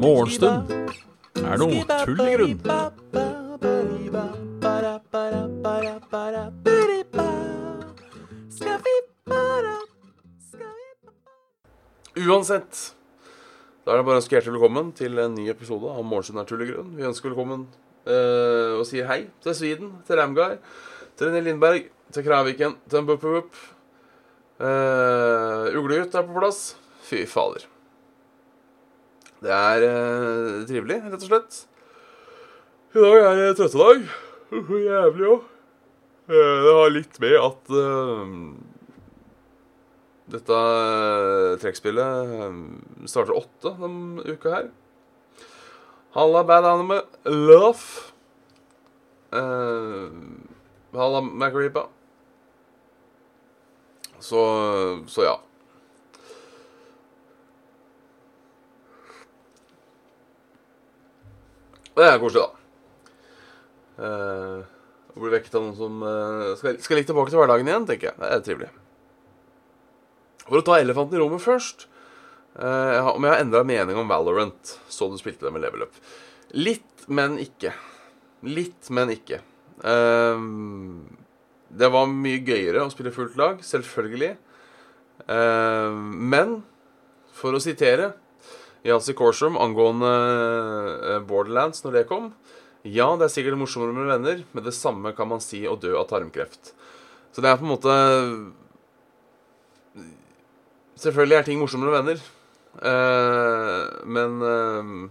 Morgenstund er noe tull i grunn. Uansett, da er det bare å ønske hjertelig velkommen til en ny episode av Morgenstund er tull i grunn. Vi ønsker velkommen eh, og sier hei til Sweden, til Ramguy, til René Lindberg, til Kræviken, til en Bupp-Bupp. Uh, Uglegutt er på plass. Fy fader. Det er uh, trivelig, rett og slett. I dag er det trøttedag. Uh, jævlig òg. det har litt med at eh, dette uh, trekkspillet eh, starter åtte denne uka her. Halla Bad Anime Love. Uh, halla Macaripa. Så, så ja. Det er koselig, da. Uh, å bli vekket av noen som eh, skal, skal litt tilbake til hverdagen igjen, tenker jeg. Det er trivelig. For å ta elefanten i rommet først eh, Om jeg har endra mening om Valorant, så du spilte det med level up. Litt, men ikke. Litt, men ikke. Uh, det var mye gøyere å spille fullt lag, selvfølgelig. Uh, men for å sitere Yazi Corsham angående Borderlands når det kom Ja, det er sikkert morsommere med venner, men det samme kan man si å dø av tarmkreft. Så det er på en måte Selvfølgelig er ting morsommere med venner, uh, men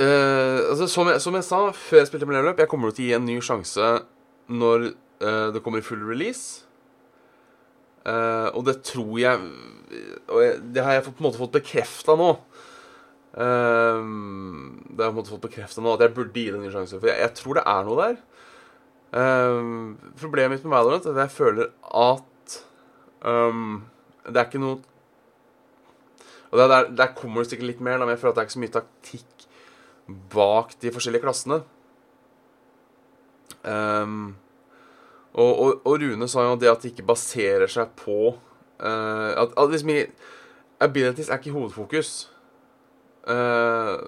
uh, altså, som, jeg, som, jeg, sa før jeg spilte med Level jeg kommer til å gi en ny sjanse når det kommer full release. og det tror jeg Og jeg, det har jeg på en måte fått bekrefta nå. det har jeg på en måte fått bekrefta nå at jeg burde gi det en ny sjanse. For jeg, jeg tror det er noe der. problemet mitt med Valorant er at jeg føler at Um, det er ikke noe Og der, der, der kommer det sikkert litt mer, men jeg føler at det er ikke så mye taktikk bak de forskjellige klassene. Um, og, og, og, Rune sa jo det at det ikke baserer seg på uh, At, at liksom, abilities er ikke hovedfokus. Uh,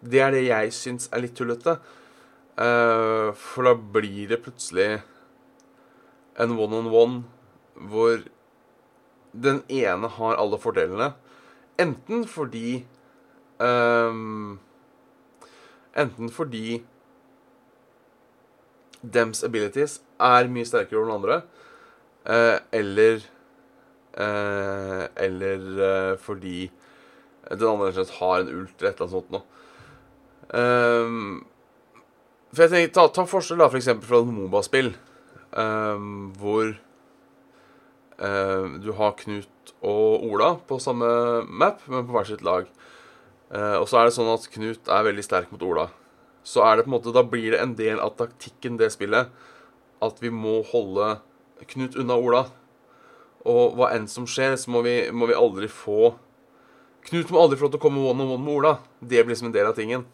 det er det jeg syns er litt tullete. Uh, for da blir det plutselig en one-on-one -on -one hvor den ene har alle fordelene. Enten fordi um, Enten fordi dems abilities er mye sterkere den andre, uh, eller uh, Eller uh, fordi den andre rett har en ult eller et eller annet sånt noe. Um, for jeg tenker, Ta, ta forskjell da, for eksempel fra et Moba-spill, um, hvor Eh, du har Knut og Ola på samme map, men på hvert sitt lag. Eh, og så er det sånn at Knut er veldig sterk mot Ola. Så er det på en måte, da blir det en del av taktikken det spillet at vi må holde Knut unna Ola. Og hva enn som skjer, så må vi, må vi aldri få Knut må aldri få lov til å komme one on one med Ola. Det blir liksom en del av tingen.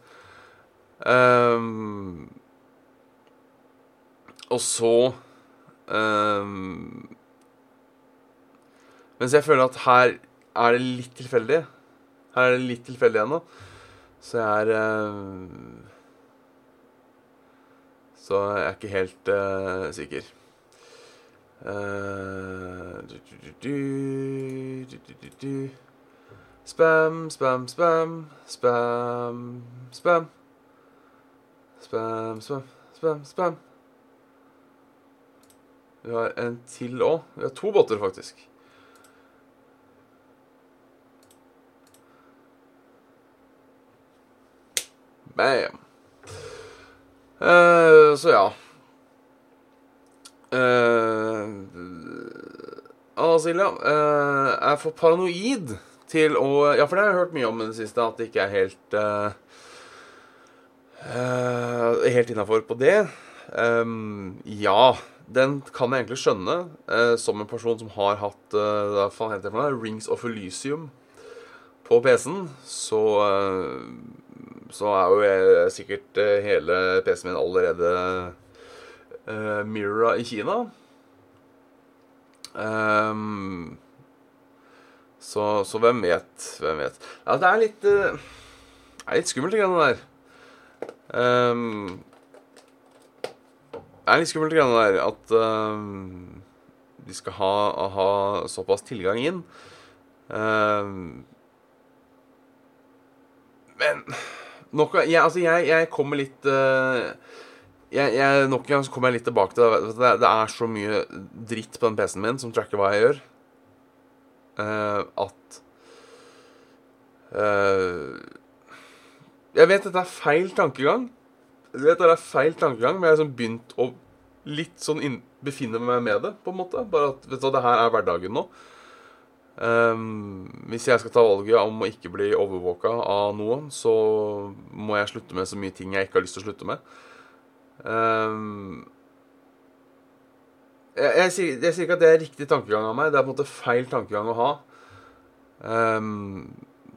Um, og så um, mens jeg føler at her er det litt tilfeldig. Her er det litt tilfeldig ennå. Så jeg er uh, Så jeg er ikke helt uh, sikker. Uh, du, du, du, spam, spam, spam, spam, spam. Spam, spam, spam, spam. Vi har en til òg. Vi har to båter, faktisk. Bam. Uh, så ja. Uh, Anna Silja uh, er for paranoid til å Ja, for det har jeg hørt mye om i det siste, at det ikke er helt uh, Helt innafor på det. Um, ja, den kan jeg egentlig skjønne, som en person som har hatt hva faen heter det for noe? Rings of Elysium på PC-en, så så er jo jeg, sikkert eh, hele PC-en min allerede uh, Mira i Kina. Um, så, så, hvem vet? Hvem vet? Ja, det er litt uh, er litt skummelt, det greiene der. Um, det er litt skummelt, det greiene der, at um, de skal ha, ha, såpass tilgang inn. Um, men nok, jeg, altså jeg, jeg kommer litt uh, jeg, jeg, Nok en gang så kommer jeg litt tilbake til det. Det, det er så mye dritt på den PC-en min som tracker hva jeg gjør, uh, at uh, Jeg vet dette er feil tankegang. Jeg vet dette er feil tankegang, men jeg har liksom begynt å litt sånn inn, befinne meg med det, på en måte. Bare at vet du, det her er hverdagen nå. Um, hvis jeg skal ta valget om å ikke bli overvåka av noen, så må jeg slutte med så mye ting jeg ikke har lyst til å slutte med. Um, jeg, jeg, sier, jeg, sier, ikke at det er riktig tankegang av meg. Det er på en måte feil tankegang å ha. Um,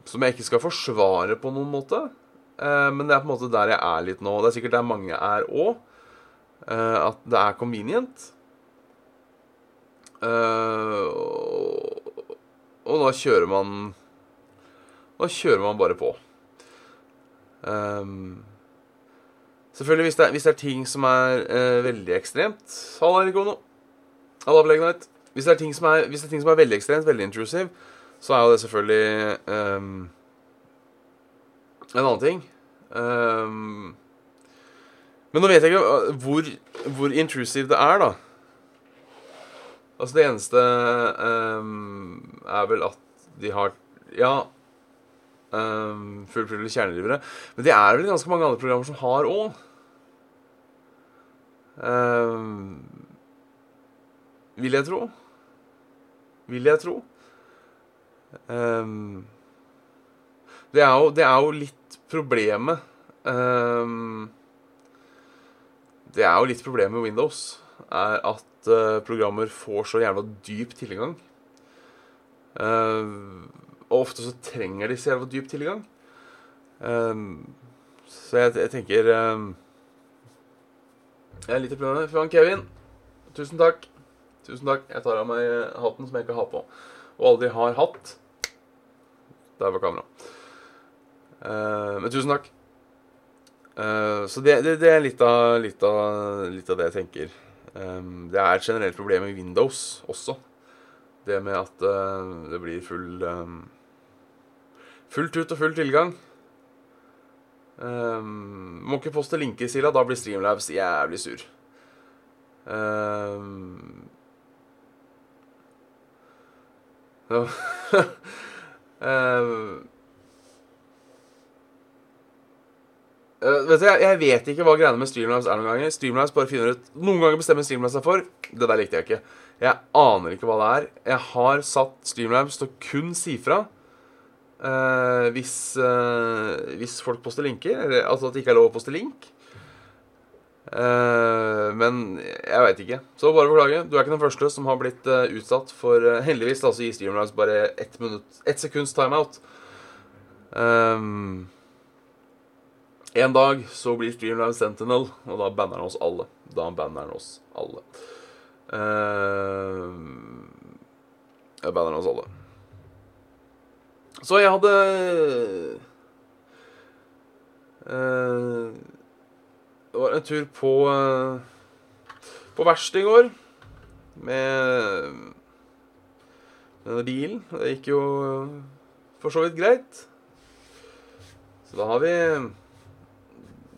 som jeg ikke skal forsvare på noen måte. Uh, men det er på en måte der jeg er litt nå. Det er sikkert der mange er òg. Uh, eh, at det er convenient. Uh, og da kjører man Da kjører man bare på. Um, selvfølgelig, hvis det, er, hvis det, er, ting som er uh, veldig ekstremt Halla, Rikono. Halla, Beleggenhet. Hvis det, er hvis det er ting som er veldig ekstremt, veldig intrusive, så er jo det selvfølgelig um, en annen ting. Um, men nå vet jeg ikke hvor, hvor intrusive det er, da. Altså, det eneste um, er vel at de har Ja, um, fullfulle kjernedrivere. Men det er vel ganske mange andre programmer som har òg. Um, vil jeg tro. Vil jeg tro. Um, det, er jo, det er jo litt problemet um, Det er jo litt problemet med Windows. Er at uh, programmer får så jævla dyp tilgang. Uh, og ofte så trenger de så jævla dyp tilgang. Uh, så jeg, jeg tenker Jeg er litt i problemet. Frank Kevin, tusen takk. Tusen takk. Jeg tar av meg hatten som jeg ikke har på. Og aldri har hatt. Der var kameraet. men tusen takk. så det, det, det er litt av, litt, av, litt av det jeg tenker. Um, det er et generelt problem i Windows også. Det med at uh, det blir full um, Fullt ut og full tilgang. Um, må ikke poste linker, Silla. Da blir Streamlabs jævlig sur. Um, um, Uh, vet du, jeg, jeg, vet ikke hva greiene med Streamlabs er noen ganger. Streamlabs bare finner ut Noen ganger bestemmer Streamlabs seg for Det der likte jeg ikke. Jeg aner ikke hva det er. Jeg har satt Streamlabs til å kun si fra uh, hvis, uh, hvis folk poster linker. Altså at det ikke er lov å poste link. men jeg veit ikke. Så bare beklage. Du er ikke den første som har blitt utsatt for Heldigvis altså gir Streamlabs bare ett, minutt, ett sekunds timeout. Um, en dag så blir Streamline Sentinel, og da banner han oss alle. Da banner han oss alle. Uh, jeg banner oss alle. Så jeg hadde uh, Det var en tur på uh, På verkstedet i går med denne bilen. Det gikk jo for så vidt greit. Så da har vi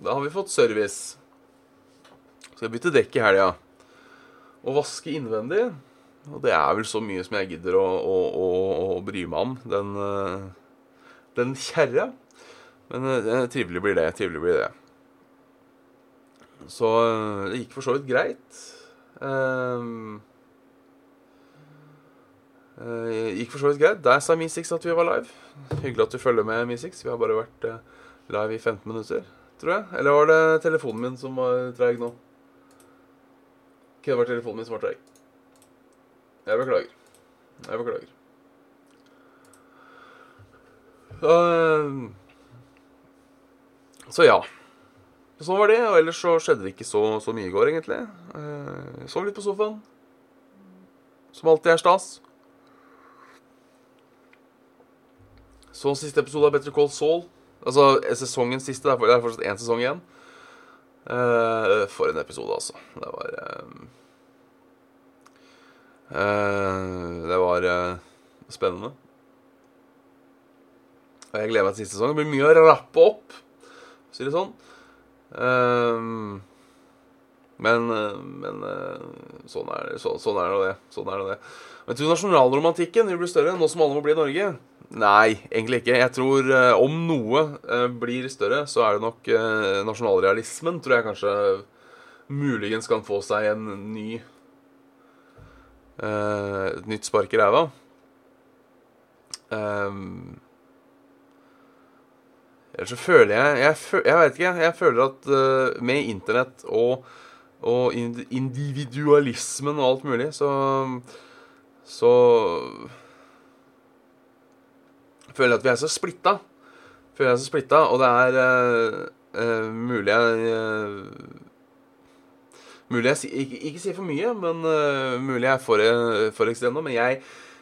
da har vi fått service. Skal bytte dekk i helga. Og vaske innvendig. Og det er vel så mye som jeg gidder å, å, å, å bry meg om. Den, eh, den kjerra. Men uh, trivelig blir det. Trivelig blir det. Så det gikk for så vidt greit. Um, uh, gikk for så vidt greit. Der sa Mi6 at vi var live. Hyggelig at du følger med, Mi6. Vi har bare vært live i 15 minutter tror jeg. Eller var det telefonen min som var treig nå? Ikke det var telefonen min som var treig. Jeg beklager. Jeg beklager. Så, så ja. sånn var det. Og ellers så skjedde det ikke så, så mye i går, egentlig. Uh, sov litt på sofaen. Som alltid er stas. Så siste episode av Better Call Saul. Altså sesongens siste. Det er fortsatt én sesong igjen. Uh, for en episode, altså. Det var uh, uh, Det var spennende. Og jeg gleder meg til siste sesong. Det blir mye å rappe opp, sier det sånn. Um, men, men sånn er, så, sånn er det. Sånn er det. Men tror du nasjonalromantikken vil bli større nå som alle må bli i Norge? Nei, egentlig ikke. Jeg tror uh, om noe blir større, så er det nok nasjonalrealismen. Tror jeg kanskje muligens kan få seg en ny Et nytt spark i ræva. Um, Ellers så føler jeg Jeg, jeg vet ikke. Jeg føler at med internett og, og, individualismen og alt mulig, så Så jeg at vi er så splitta. Føler jeg er så splitta, og det er uh, uh, mulig jeg Mulig jeg ikke, ikke sier for mye, men mulig jeg er for, for ekstrem. Men jeg,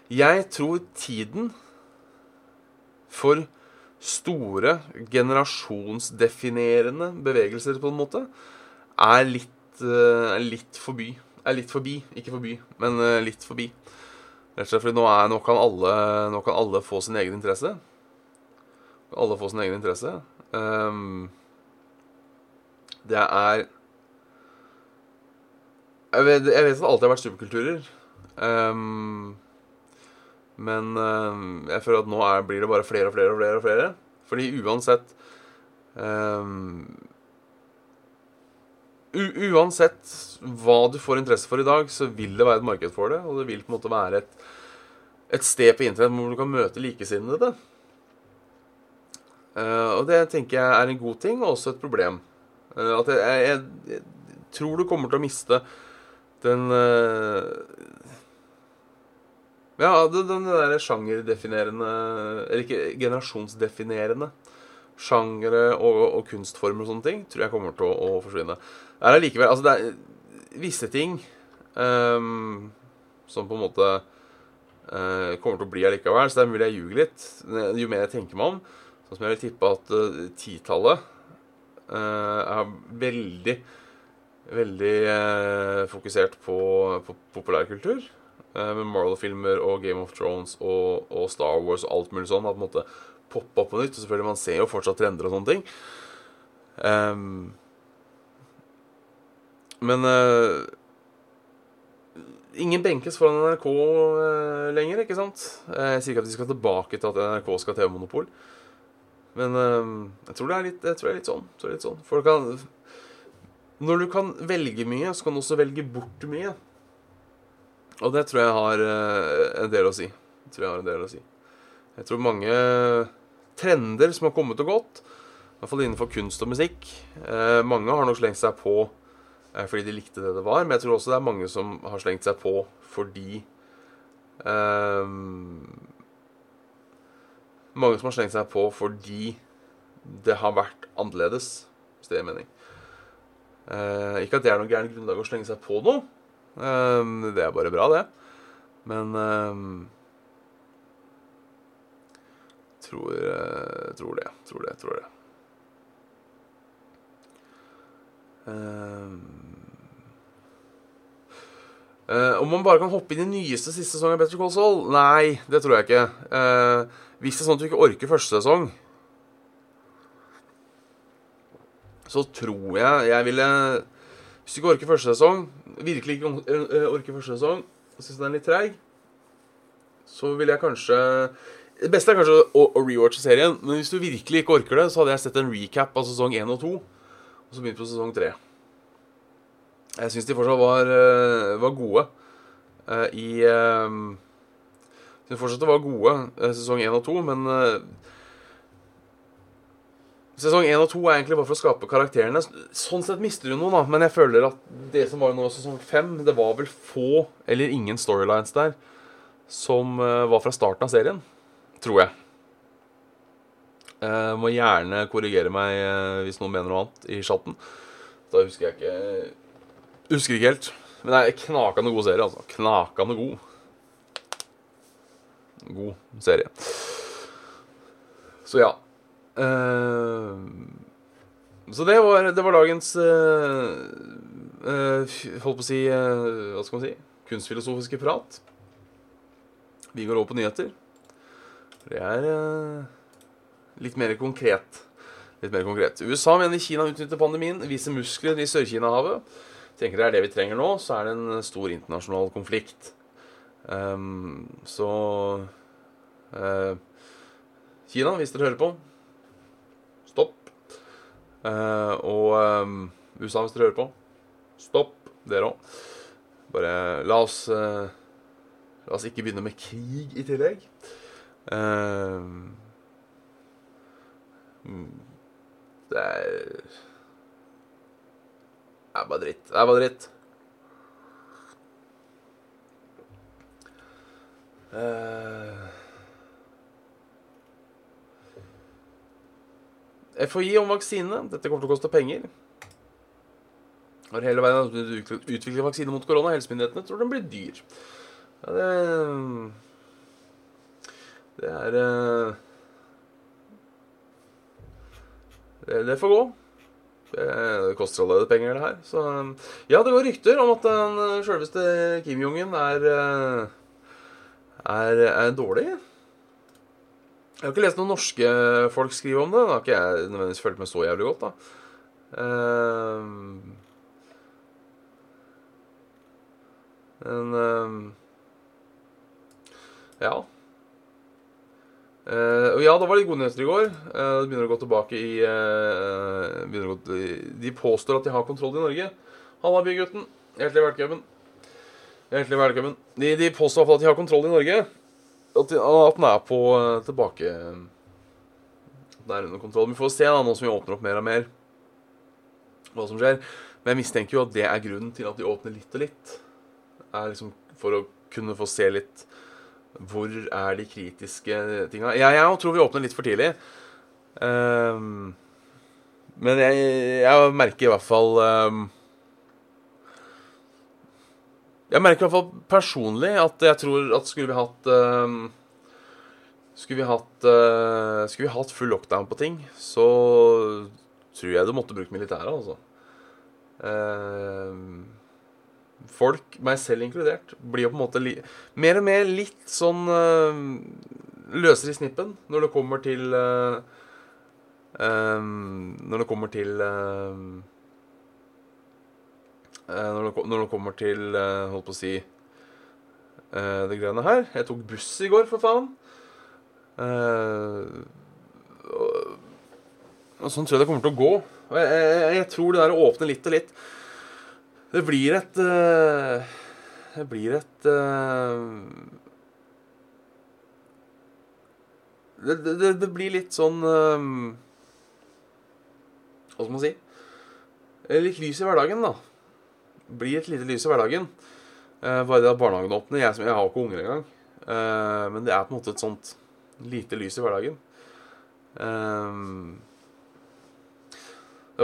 jeg tror tiden for store, generasjonsdefinerende bevegelser, på en måte, er litt, uh, litt forbi. Er litt forbi, ikke forbi, men uh, litt forbi. Rett og slett fordi nå, er, nå, kan alle, nå, kan alle, få sin egen interesse. Alle få sin egen interesse. Um, det er jeg vet, jeg vet, at det alltid har vært superkulturer. Um, men um, jeg føler at nå er, blir det bare flere og flere og flere. og flere. Fordi uansett um, Uansett hva du får interesse for i dag, så vil det være et marked for det. Og det vil på en måte være et, et sted på internett hvor du kan møte likesinnede. Uh, og det tenker jeg er en god ting, og også et problem. Uh, at jeg, jeg, jeg, tror du kommer til å miste den uh, ja, den, den der sjangerdefinerende Eller ikke generasjonsdefinerende sjangere og, og, kunstformer og sånne ting tror jeg kommer til å, å forsvinne. Det er allikevel Altså, det er visse ting um, som på en måte uh, kommer til å bli allikevel, så det er mulig jeg ljuger litt. Jo mer jeg tenker meg om, sånn som jeg vil tippe at uh, titallet uh, er veldig Veldig fokusert på, på populærkultur. Eh, med Marvel-filmer og Game of Thrones og, og, Star Wars og alt mulig sånn. At måtte poppe opp på nytt. Og selvfølgelig, man ser jo fortsatt trender og sånne ting. Um, men uh, ingen benkes foran NRK uh, lenger, ikke sant? Jeg sier ikke at de skal tilbake til at NRK skal ha TV-monopol. Men uh, jeg, tror litt, jeg tror det er litt sånn. Det er litt sånn. For kan, når du kan velge mye, så kan du også velge bort mye. Og det tror jeg har eh, en del å si. Jeg tror jeg har en del å si. Jeg tror mange trender som har kommet og gått, i hvert fall innenfor kunst og musikk eh, Mange har nok slengt seg på eh, fordi de likte det det var, men jeg tror også det er mange som har slengt seg på fordi eh, Mange som har slengt seg på fordi det har vært annerledes, hvis det gir mening. Eh, ikke at det er noe gærent grunnlag å slenge seg på noe, Um, det er bare bra, det. Men um, tror, uh, tror det. Tror det. Tror det. Uh, om man bare kan hoppe inn i nyeste siste sesong av Better Call Saul? Nei, det tror jeg ikke. Uh, hvis det er sånn at du ikke orker første sesong, så tror jeg jeg ville hvis du ikke orker første sesong, virkelig ikke eh, orker første sesong, og syns den er litt treig, så vil jeg kanskje Det beste er kanskje å, å rewatche serien, men hvis du virkelig ikke orker det, så hadde jeg sett en recap av sesong 1 og 2, og så begynt på sesong 3. Jeg syns de fortsatt var, eh, var gode uh, i Jeg syns fortsatt det var gode sesong 1 og 2, men Sesong 1 og 2 er egentlig bare for å skape karakterene. Sånn sett mister du noe, da. Men jeg føler at det som var nå sesong 5, det var vel få eller ingen storylines der som var fra starten av serien. Tror jeg. Eh, må gjerne korrigere meg eh, hvis noen mener noe annet i chatten. Da husker jeg ikke Husker ikke helt. Men det er knakende god serie, altså. Knakende god. God serie. Så ja. Eh, så det var, det var dagens Holdt på å si Hva skal man si? Kunstfilosofiske prat. Vi går over på nyheter. Det er uh, litt mer konkret. Litt mer konkret. USA mener Kina utnytter pandemien, viser muskler i Sør-Kina-havet. Tenker det er det vi trenger nå, så er det en stor internasjonal konflikt. Um, så uh, Kina, hvis dere hører på, stopp. Uh, og um, USA, hvis dere hører på, stopp, dere òg. Bare la oss uh, La oss ikke begynne med krig i tillegg. Ehm, mm, det er Det er bare dritt. Det er bare dritt. Eh, FHI om vaksinene. Dette kommer til å koste penger. Har hele utviklet- utviklet vaksine mot korona. Helsemyndighetene tror den blir dyr. Ja, det Det er eh, det, det får gå. Det, koster allerede penger, det her. Så ja, det går rykter om at den sjølveste Kim Jong-un er, eh, er er dårlig. Jeg har ikke lest noen norske folk skrive om det. Da har ikke jeg nødvendigvis fulgt med så jævlig godt, da. Men Ja. Eh, og ja, det var litt gode nyheter i går. Uh, begynner å gå tilbake i uh, å gå, De påstår at de har kontroll i Norge. Halla, bygutten. Hjertelig velkommen. Hjertelig velkommen. De, de påstår fall at de har kontroll i Norge. At, de, at den er på uh, tilbake den er under kontroll. Vi får se da, nå som vi åpner opp mer og mer, hva som skjer. Men jeg mistenker jo at det er grunnen til at de åpner litt og litt. Er liksom For å kunne få se litt hvor er de kritiske tinga? Jeg, jeg tror vi åpner litt for tidlig. Um, men jeg, jeg merker i hvert fall um, Jeg merker i hvert fall personlig at jeg tror at skulle vi hatt um, Skulle vi hatt uh, Skulle vi hatt full lockdown på ting, så tror jeg du måtte brukt militæret, altså. Ehm, folk, meg selv inkludert, blir jo på en måte mer og mer litt sånn uh, løsere i snippen når det kommer til uh, um, Når det kommer til uh, når, det, når det kommer til Holdt på å si det greiene her. Jeg tok buss i går, for faen. og, og sånn tror jeg det kommer til å gå. Og jeg, jeg, jeg tror det der å åpne litt og litt det blir et uh, Det blir et uh, det, det, det, blir litt sånn uh, Hva skal man si? Litt lys i hverdagen, da. Blir et lite lys i hverdagen. bare det at barnehagen åpner. Jeg, jeg har ikke unger engang. men det er på en måte et sånt lite lys i hverdagen. Uh,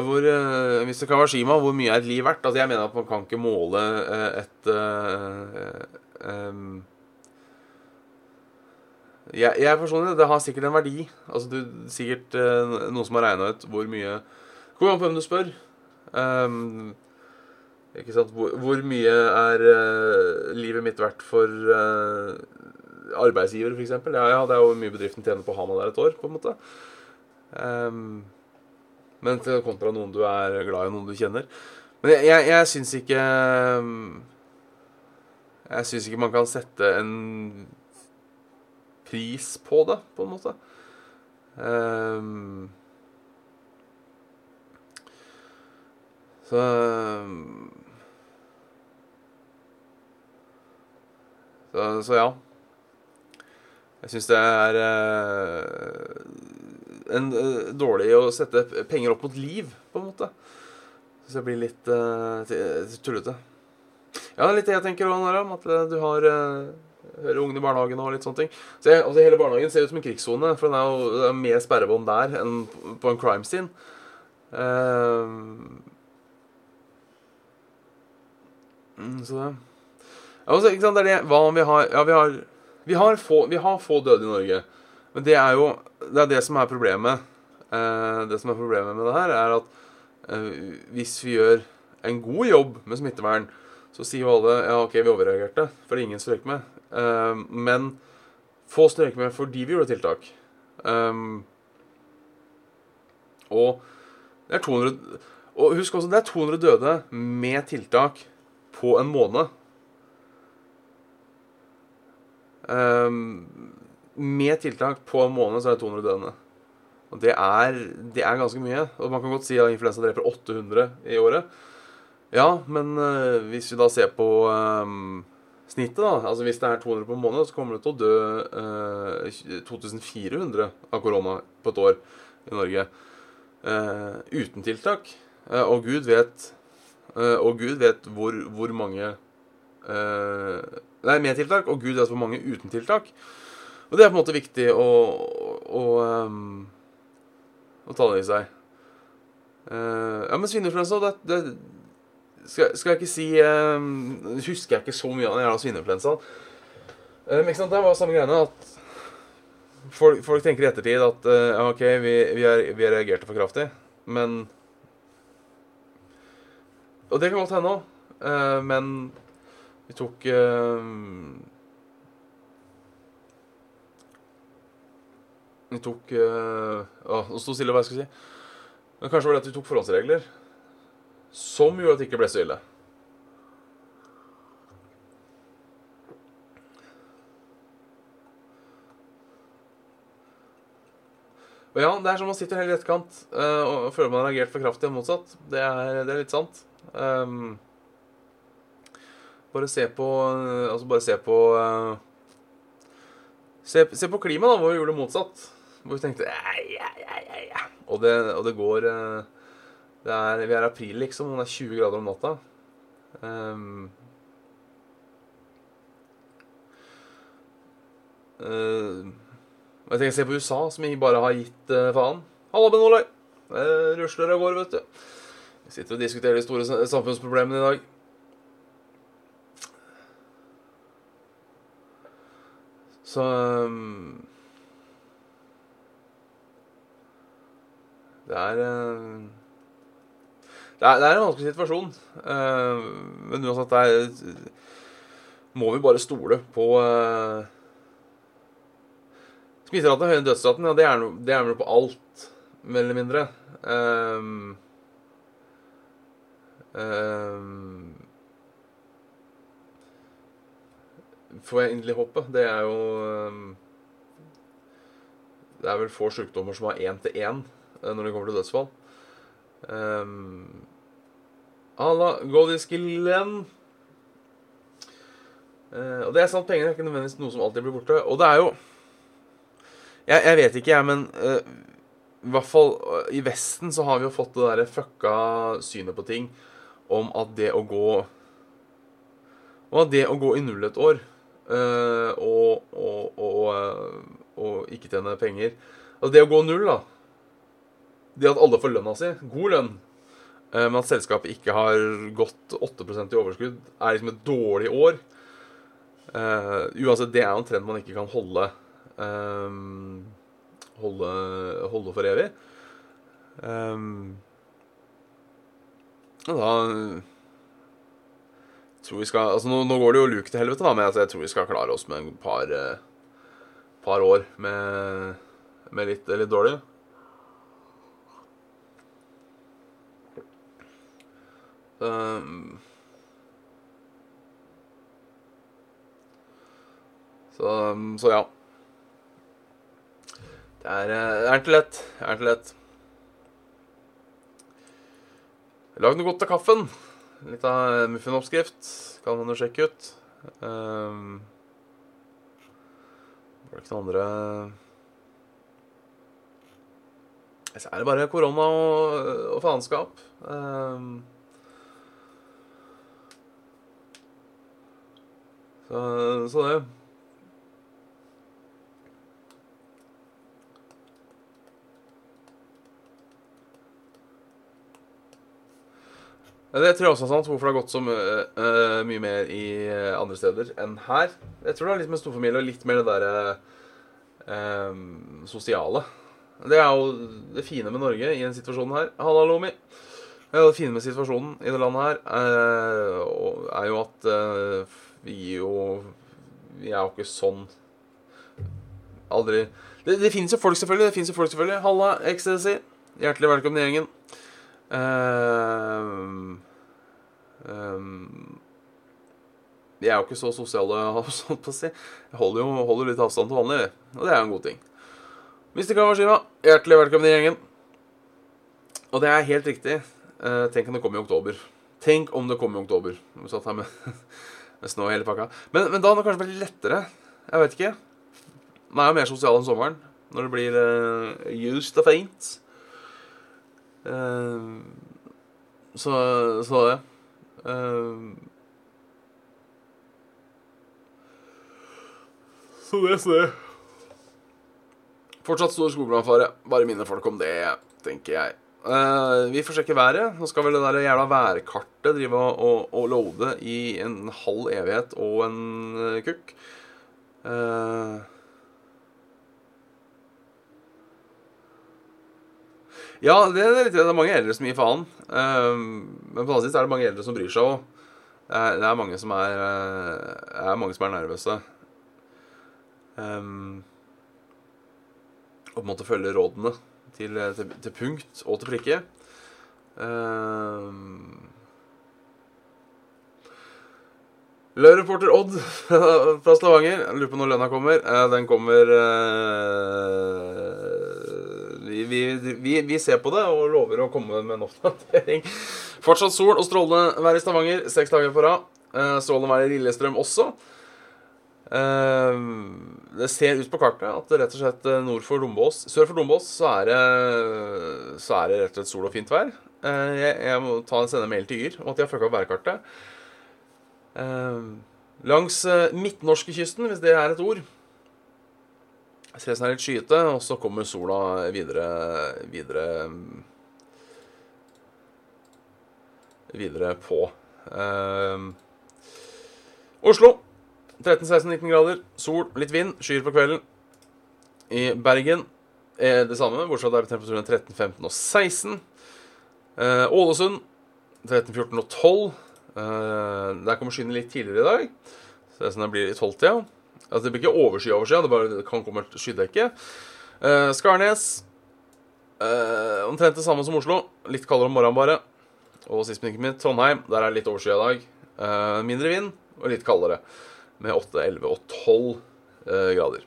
hvor, uh, Mr. Kawashima, hvor mye er et liv verdt? Altså, jeg mener at man kan ikke måle uh, et uh, um, jeg, jeg personlig, Det har sikkert en verdi. Altså, du, Sikkert noen som har regna ut hvor mye Kommer an på hvem du spør. Um, ikke sant? Hvor, hvor mye er livet mitt verdt for arbeidsgiver, f.eks.? Ja, ja, det er jo mye bedriften tjener på å ha meg der et år, på en måte. Um, men kontra noen du er glad i, noen du kjenner. Men jeg, jeg, jeg syns ikke Jeg syns ikke man kan sette en pris på det, på en måte. Um, så så, så ja. Jeg syns det er uh, en, uh, dårlig å sette penger opp mot liv, på en måte. Så jeg blir litt uh, tullete. Ja, det litt det jeg tenker òg, Naram. om at du har Hører ungene i barnehagen og litt sånne ting. Så jeg, altså Hele barnehagen ser ut som en krigssone, for den er jo det er mer sperrebånd der enn på en crime scene. Uh, så det altså, ikke sant, det er det hva vi har Ja, vi har, vi har, få, vi har få døde i Norge. Men det er jo det, er det som er problemet. Uh, det som er problemet med det her, er at uh, hvis vi gjør en god jobb med smittevern, så sier jo alle ja, OK, vi overreagerte, for ingen strøk med. Um, men få strøk med fordi vi gjorde tiltak. Og det er 200 Og husk også, det er 200 døde med tiltak på en måned. Um, med tiltak på en måned så er det 200 døende. Og det er, det er ganske mye. Og man kan godt si at influensa dreper 800 i året. Ja, men uh, hvis vi da ser på um, snittet, da Altså hvis det er 200 på en måned, så kommer det til å dø uh, eh, 2400 av korona på et år i Norge. Uten tiltak. og Gud vet Og Gud vet hvor, hvor mange Nei, med tiltak, og Gud vet hvor mange uten tiltak. Og det er på en måte viktig å, å, um, å ta det i seg. ja, men svineinfluensa, det, det skal, skal, jeg ikke si um, Husker jeg ikke så mye av den jævla svineinfluensaen. Uh, men Det var samme greiene at folk, folk, tenker i ettertid at uh, OK, vi, vi, er, vi reagerte for kraftig, men Og det kan godt hende òg, uh, men vi tok Vi tok Å, nå sto stille hva jeg skulle si. Men kanskje var det at vi tok forholdsregler. Som gjorde at det ikke ble så ille. Og ja, det er som man sitter helt i etterkant uh, og føler man har reagert for kraftig og motsatt. Det er, det er litt sant. Um, bare se på uh, Altså, bare se på uh, se, se, på klimaet, da, hvor vi gjorde det motsatt. Hvor vi tenkte ja, ja, ja, ja. Og, det, og det går er, vi er i april, liksom, og det er 20 grader om natta. Um, uh, jeg tenker å se på USA, som jeg bare har gitt uh, faen. Halla, Ben Olai. Uh, rusler av gårde, vet du. Vi sitter og diskuterer de store samfunnsproblemene i dag. Så um, Det er uh, det er, det er en vanskelig situasjon. Uh, men uansett, det er Må vi bare stole på uh, Smitteraten er høyere enn dødsraten. Ja, det er, det er vel på alt, mer eller mindre. Um, um, får jeg inderlig håpe. Det er jo Det er vel få sykdommer som har én til én når det kommer til dødsfall. Um, Alla Godisgillen. Uh, og det er sant, penger er ikke nødvendigvis noe som alltid blir borte. Og det er jo Jeg, jeg vet ikke, jeg, men uh, i hvert fall uh, i Vesten så har vi jo fått det derre fucka synet på ting om at det å gå Om at det å gå i null et år og, og, og, og ikke tjene penger Altså det å gå null, da det at alle får lønna si, god lønn, eh, men at selskapet ikke har gått 8% i overskudd, er liksom et dårlig år. Uh, uansett, det er jo en trend man ikke kan holde um, holde, holde, for evig. Da tror vi skal Altså, nå, nå går det jo luk til helvete, da, men altså, jeg tror vi skal klare oss med et par, par år med, med litt, litt dårlig. Um, så, så, ja. Det er, eh, det er ikke lett. Det er ikke lett. Lag noe godt til kaffen. Litt av muffinoppskrift kan man jo sjekke ut. Um, var det ikke noen andre Så er det bare korona og, og faenskap. Um, Så, så det. Det tror jeg også er sant, hvorfor det har gått så my uh, eh, mye mer i eh, andre steder enn her. Jeg tror det er litt med storfamilie og litt mer det derre uh, sosiale. Det er jo det fine med Norge i denne situasjonen her. Halla, Lomi. Det fine med situasjonen i det landet her uh, er jo at vi jo Vi er jo ikke sånn Aldri Det, det finnes jo folk, selvfølgelig. Det jo folk, selvfølgelig. Halla, XDC. Hjertelig velkommen i gjengen. Um, um, vi er jo ikke så sosiale, sånn på å si. Jeg holder jo holder litt avstand til vanlig, og det er jo en god ting. Mr. Kawashima, hjertelig velkommen i gjengen. Og det er helt riktig. Eh, tenk om det kommer i oktober. Tenk om det kommer i oktober. Vi satt her med, med snø og hele pakka. Men, men da er det kanskje veldig lettere. Jeg vet ikke. Man er jo mer sosial enn sommeren. Når det blir uh, used og faint. Uh, så, så det. Uh, så det, så det. Fortsatt stor skogbrannfare. Bare minne folk om det, tenker jeg. Eh, vi får sjekke været. Nå skal vel det der jævla værkartet drive og, og, og loade i en halv evighet og en uh, kukk. Uh, ja, det er litt det er mange eldre som gir faen. Men på den annen side er det mange eldre som bryr seg òg. Det, det er mange som er, Det er mange som er nervøse. Um, og på en måte følge rådene til, til, til punkt og til prikke. Um, Løvreporter Odd fra Stavanger. Lurer på når lønna kommer. Uh, Den kommer uh, vi, vi, vi, vi ser på det og lover å komme med en oppdatering. Fortsatt sol og strålende vær i Stavanger seks dager på rad. Uh, Strålende vær i Lillestrøm også. Eh, Det ser ut på kartet at det rett og slett eh, nord for Dombås Sør for Dombås så er det, så er det rett og slett sol og fint vær. Eh, Jeg, jeg må ta en sende mail til Yr om at de har fucka opp værkartet. Langs midtnorskekysten, hvis det er et ord det er litt skyete, og så kommer sola videre Videre Videre på. Uh, Oslo 13-16-19 grader, sol, litt vind, skyer på kvelden. I Bergen er det samme, bortsett fra er temperaturen 13, 15 og 16. Eh, Ålesund 13, 14 og 12. Eh, der kommer skyene litt tidligere i dag. Så det er sånn det blir i tolvtida. Altså, det blir ikke oversky oversky, det, bare, det kan komme et skydekke. Eh, Skarnes eh, omtrent det samme som Oslo. Litt kaldere om morgenen bare. Og sist, men ikke minst, Trondheim. Der er det litt overskyet i dag. Eh, mindre vind og litt kaldere. Med 8, 11 og 12 eh, grader.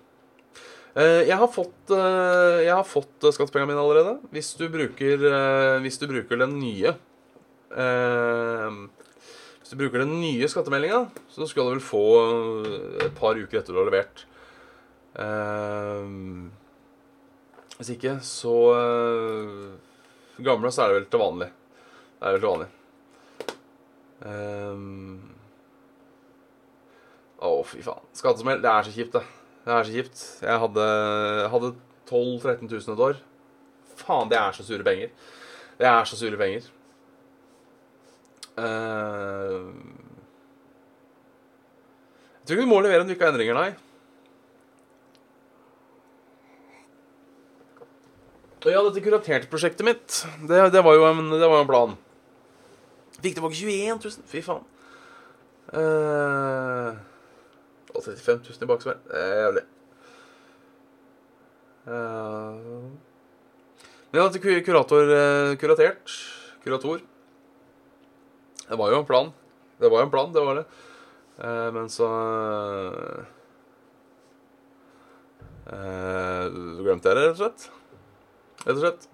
Eh, jeg har fått, eh, jeg fått skattepengene mine allerede. Hvis du bruker, hvis du bruker den nye Hvis du bruker den nye skattemeldinga, så skal du vel få et par uker etter du har levert. Hvis ikke, så eh, Gamle, så er det vel til vanlig. Det er vel til vanlig. Å, fy faen. Skattesmell. Det er så kjipt, det. Det er så kjipt. Jeg hadde, hadde 12 000-13 000 et år. Faen, det er så sure penger. Det er så sure penger. Uh, Jeg tror ikke du må levere en uke av endringer, nei. Og ja, dette kuraterte-prosjektet mitt, det, det, var jo en, det var en plan. Fikk tilbake 21 000. Fy faen. Eh, og 35 000 i baksmell. Det er jævlig. Eh, men at ku- kurator eh, Kuratert Kurator Det var jo en plan. Det var jo en plan, det var det. Eh, men så Så Glemte jeg det, rett og slett. Rett og slett.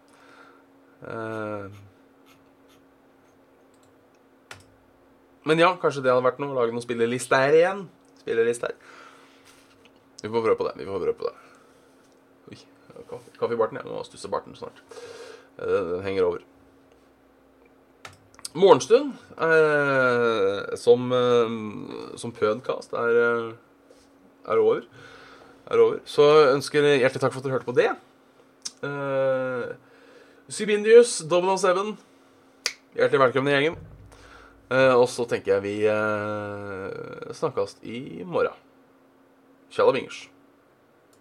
Men ja, kanskje det hadde vært noe. Lage noen spillelister igjen. Spillelister. Vi får prøve på det. Vi får prøve på det. Oi, kaffe, kaffe i barten. Jeg må stusse barten snart. Eh, Den henger over. Morgenstund eh, som, eh, som podcast er, eh, er over. Er over. Så ønsker jeg hjertelig takk for at dere hørte på det. Uh, Sybindius, Double on Seven. Hjertelig velkommen i gjengen. Eh, og så tenker jeg vi eh, snakkes i morgen. Tjalla bingers.